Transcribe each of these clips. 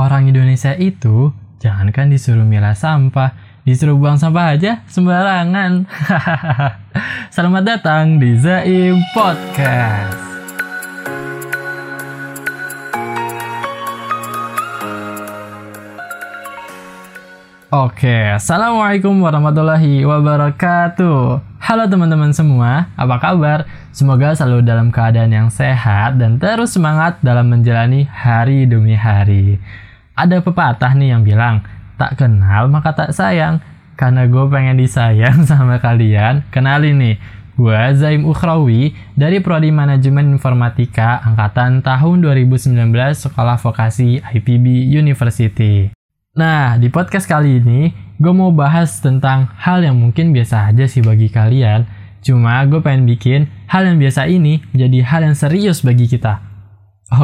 Orang Indonesia itu jangankan disuruh milah sampah, disuruh buang sampah aja sembarangan. Selamat datang di Zaim Podcast. Oke, Assalamualaikum warahmatullahi wabarakatuh. Halo teman-teman semua, apa kabar? Semoga selalu dalam keadaan yang sehat dan terus semangat dalam menjalani hari demi hari. Ada pepatah nih yang bilang, tak kenal maka tak sayang. Karena gue pengen disayang sama kalian, kenalin nih, gue Zaim Ukhrawi dari Prodi Manajemen Informatika Angkatan tahun 2019 Sekolah Vokasi IPB University. Nah, di podcast kali ini, gue mau bahas tentang hal yang mungkin biasa aja sih bagi kalian. Cuma gue pengen bikin hal yang biasa ini menjadi hal yang serius bagi kita.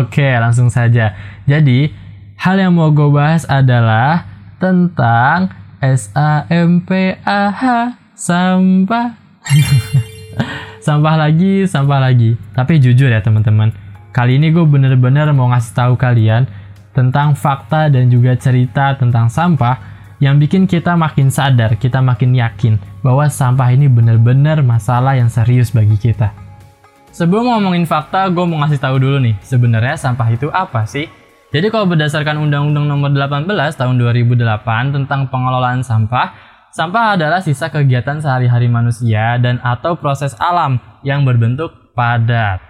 Oke, langsung saja. Jadi, hal yang mau gue bahas adalah tentang S-A-M-P-A-H, sampah. sampah lagi, sampah lagi. Tapi jujur ya teman-teman, kali ini gue bener-bener mau ngasih tahu kalian tentang fakta dan juga cerita tentang sampah yang bikin kita makin sadar, kita makin yakin bahwa sampah ini benar-benar masalah yang serius bagi kita. Sebelum ngomongin fakta, gue mau ngasih tahu dulu nih, sebenarnya sampah itu apa sih? Jadi kalau berdasarkan Undang-Undang Nomor 18 Tahun 2008 tentang pengelolaan sampah, sampah adalah sisa kegiatan sehari-hari manusia dan atau proses alam yang berbentuk padat.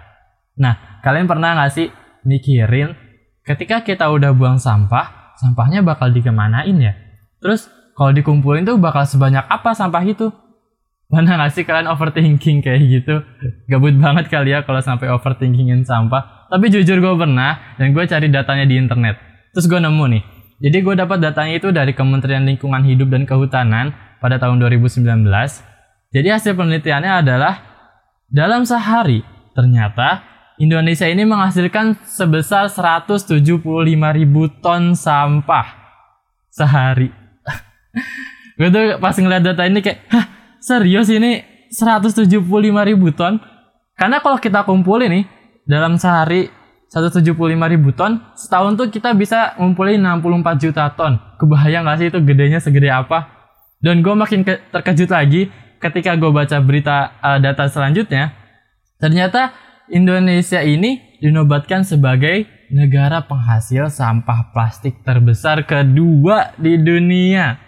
Nah, kalian pernah nggak sih mikirin ketika kita udah buang sampah, sampahnya bakal dikemanain ya? Terus kalau dikumpulin tuh bakal sebanyak apa sampah itu? Mana gak sih kalian overthinking kayak gitu? Gabut banget kali ya kalau sampai overthinkingin sampah. Tapi jujur gue pernah dan gue cari datanya di internet. Terus gue nemu nih. Jadi gue dapat datanya itu dari Kementerian Lingkungan Hidup dan Kehutanan pada tahun 2019. Jadi hasil penelitiannya adalah dalam sehari ternyata Indonesia ini menghasilkan sebesar 175 ribu ton sampah sehari. gue tuh pas ngeliat data ini kayak, hah serius ini 175 ribu ton? Karena kalau kita kumpulin nih, dalam sehari 175 ribu ton, setahun tuh kita bisa ngumpulin 64 juta ton. Kebayang gak sih itu gedenya segede apa? Dan gue makin terkejut lagi ketika gue baca berita uh, data selanjutnya. Ternyata Indonesia ini dinobatkan sebagai negara penghasil sampah plastik terbesar kedua di dunia.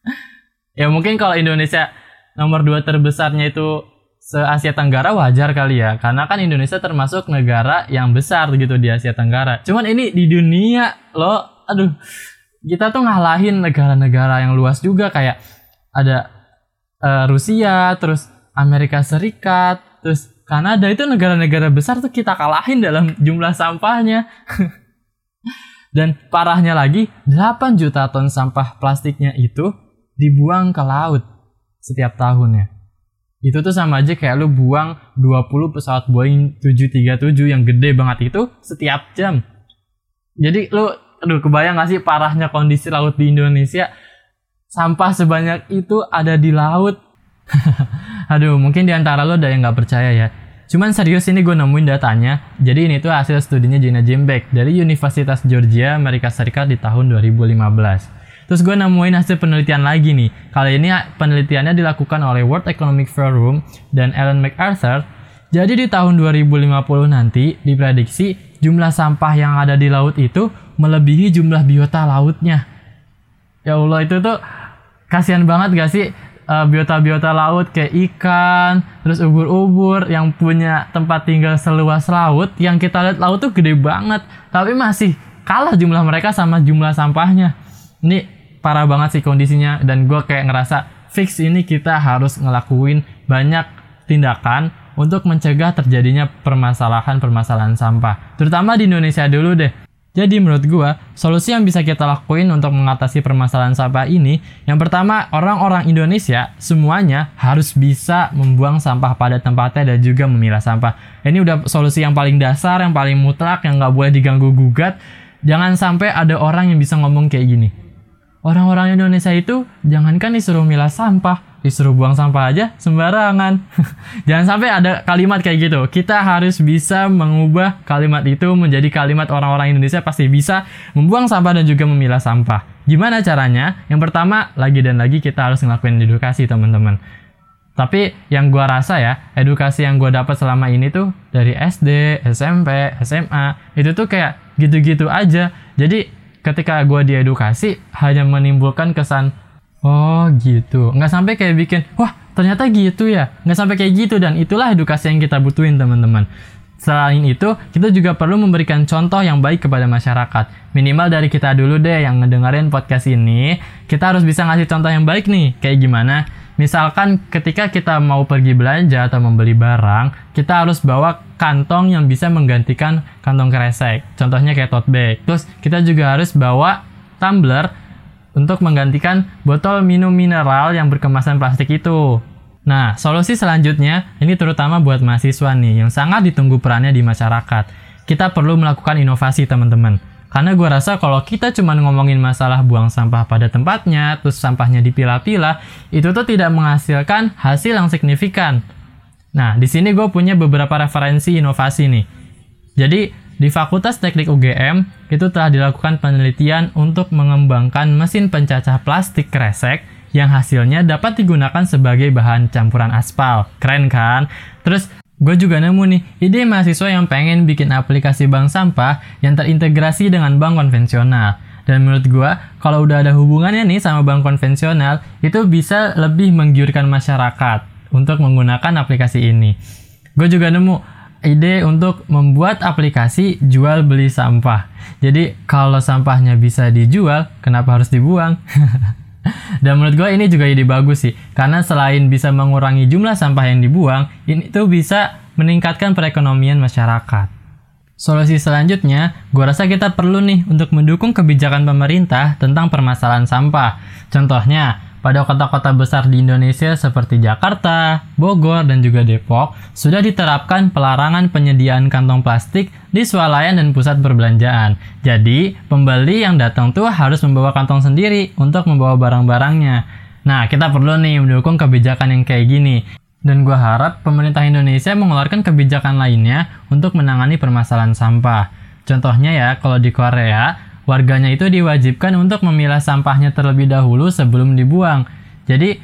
ya mungkin kalau Indonesia nomor dua terbesarnya itu se Asia Tenggara wajar kali ya, karena kan Indonesia termasuk negara yang besar gitu di Asia Tenggara. Cuman ini di dunia loh, aduh, kita tuh ngalahin negara-negara yang luas juga kayak ada uh, Rusia, terus Amerika Serikat, terus Kanada itu negara-negara besar tuh kita kalahin dalam jumlah sampahnya. Dan parahnya lagi, 8 juta ton sampah plastiknya itu dibuang ke laut setiap tahunnya. Itu tuh sama aja kayak lu buang 20 pesawat Boeing 737 yang gede banget itu setiap jam. Jadi lu, aduh kebayang gak sih parahnya kondisi laut di Indonesia? Sampah sebanyak itu ada di laut. aduh mungkin di antara lo ada yang gak percaya ya. Cuman serius ini gue nemuin datanya. Jadi ini tuh hasil studinya Gina Jimbeck dari Universitas Georgia, Amerika Serikat di tahun 2015. Terus gue nemuin hasil penelitian lagi nih. Kali ini penelitiannya dilakukan oleh World Economic Forum dan Ellen MacArthur. Jadi di tahun 2050 nanti diprediksi jumlah sampah yang ada di laut itu melebihi jumlah biota lautnya. Ya Allah itu tuh kasihan banget gak sih uh, biota-biota laut kayak ikan, terus ubur-ubur yang punya tempat tinggal seluas laut, yang kita lihat laut tuh gede banget, tapi masih kalah jumlah mereka sama jumlah sampahnya. Ini parah banget sih kondisinya dan gue kayak ngerasa fix ini kita harus ngelakuin banyak tindakan untuk mencegah terjadinya permasalahan-permasalahan sampah. Terutama di Indonesia dulu deh. Jadi menurut gua, solusi yang bisa kita lakuin untuk mengatasi permasalahan sampah ini, yang pertama, orang-orang Indonesia semuanya harus bisa membuang sampah pada tempatnya dan juga memilah sampah. Ini udah solusi yang paling dasar, yang paling mutlak, yang nggak boleh diganggu gugat. Jangan sampai ada orang yang bisa ngomong kayak gini. Orang-orang Indonesia itu jangankan disuruh milah sampah, disuruh buang sampah aja sembarangan. Jangan sampai ada kalimat kayak gitu. Kita harus bisa mengubah kalimat itu menjadi kalimat orang-orang Indonesia pasti bisa membuang sampah dan juga memilah sampah. Gimana caranya? Yang pertama, lagi dan lagi kita harus ngelakuin edukasi teman-teman. Tapi yang gua rasa ya, edukasi yang gua dapat selama ini tuh dari SD, SMP, SMA, itu tuh kayak gitu-gitu aja. Jadi ketika gua diedukasi hanya menimbulkan kesan oh gitu, nggak sampai kayak bikin wah ternyata gitu ya, nggak sampai kayak gitu dan itulah edukasi yang kita butuhin teman-teman. Selain itu, kita juga perlu memberikan contoh yang baik kepada masyarakat. Minimal dari kita dulu deh yang ngedengerin podcast ini, kita harus bisa ngasih contoh yang baik nih. Kayak gimana? Misalkan ketika kita mau pergi belanja atau membeli barang, kita harus bawa kantong yang bisa menggantikan kantong kresek. Contohnya kayak tote bag. Terus kita juga harus bawa tumbler untuk menggantikan botol minum mineral yang berkemasan plastik itu. Nah, solusi selanjutnya ini terutama buat mahasiswa nih yang sangat ditunggu perannya di masyarakat. Kita perlu melakukan inovasi teman-teman. Karena gue rasa kalau kita cuma ngomongin masalah buang sampah pada tempatnya, terus sampahnya dipilah-pilah, itu tuh tidak menghasilkan hasil yang signifikan. Nah, di sini gue punya beberapa referensi inovasi nih. Jadi, di Fakultas Teknik UGM, itu telah dilakukan penelitian untuk mengembangkan mesin pencacah plastik kresek yang hasilnya dapat digunakan sebagai bahan campuran aspal. Keren kan? Terus Gue juga nemu nih ide mahasiswa yang pengen bikin aplikasi bank sampah yang terintegrasi dengan bank konvensional. Dan menurut gue, kalau udah ada hubungannya nih sama bank konvensional, itu bisa lebih menggiurkan masyarakat untuk menggunakan aplikasi ini. Gue juga nemu ide untuk membuat aplikasi jual beli sampah. Jadi kalau sampahnya bisa dijual, kenapa harus dibuang? Dan menurut gue ini juga ide bagus sih, karena selain bisa mengurangi jumlah sampah yang dibuang, ini tuh bisa meningkatkan perekonomian masyarakat. Solusi selanjutnya, gue rasa kita perlu nih untuk mendukung kebijakan pemerintah tentang permasalahan sampah. Contohnya, pada kota-kota besar di Indonesia seperti Jakarta, Bogor, dan juga Depok, sudah diterapkan pelarangan penyediaan kantong plastik di swalayan dan pusat perbelanjaan. Jadi, pembeli yang datang tuh harus membawa kantong sendiri untuk membawa barang-barangnya. Nah, kita perlu nih mendukung kebijakan yang kayak gini. Dan gue harap pemerintah Indonesia mengeluarkan kebijakan lainnya untuk menangani permasalahan sampah. Contohnya ya, kalau di Korea, warganya itu diwajibkan untuk memilah sampahnya terlebih dahulu sebelum dibuang. Jadi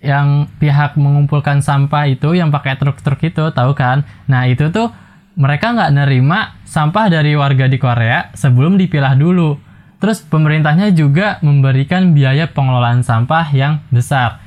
yang pihak mengumpulkan sampah itu yang pakai truk-truk itu tahu kan? Nah itu tuh mereka nggak nerima sampah dari warga di Korea sebelum dipilah dulu. Terus pemerintahnya juga memberikan biaya pengelolaan sampah yang besar.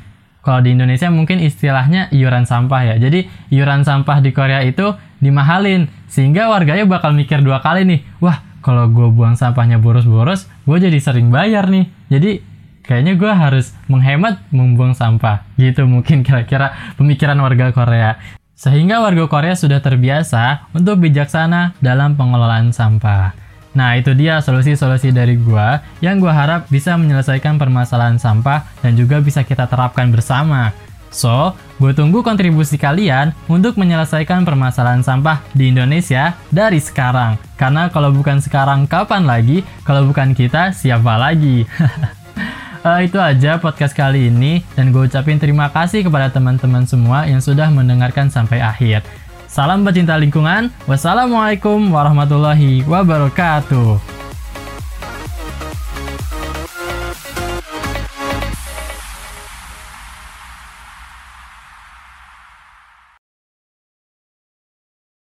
Kalau di Indonesia mungkin istilahnya iuran sampah ya. Jadi iuran sampah di Korea itu dimahalin sehingga warganya bakal mikir dua kali nih. Wah, kalau gue buang sampahnya boros-boros, gue jadi sering bayar nih. Jadi kayaknya gue harus menghemat membuang sampah. Gitu mungkin kira-kira pemikiran warga Korea. Sehingga warga Korea sudah terbiasa untuk bijaksana dalam pengelolaan sampah. Nah itu dia solusi-solusi dari gue yang gue harap bisa menyelesaikan permasalahan sampah dan juga bisa kita terapkan bersama. So, gue tunggu kontribusi kalian untuk menyelesaikan permasalahan sampah di Indonesia dari sekarang. Karena kalau bukan sekarang, kapan lagi? Kalau bukan kita, siapa lagi? uh, itu aja podcast kali ini, dan gue ucapin terima kasih kepada teman-teman semua yang sudah mendengarkan sampai akhir. Salam pecinta lingkungan, wassalamualaikum warahmatullahi wabarakatuh.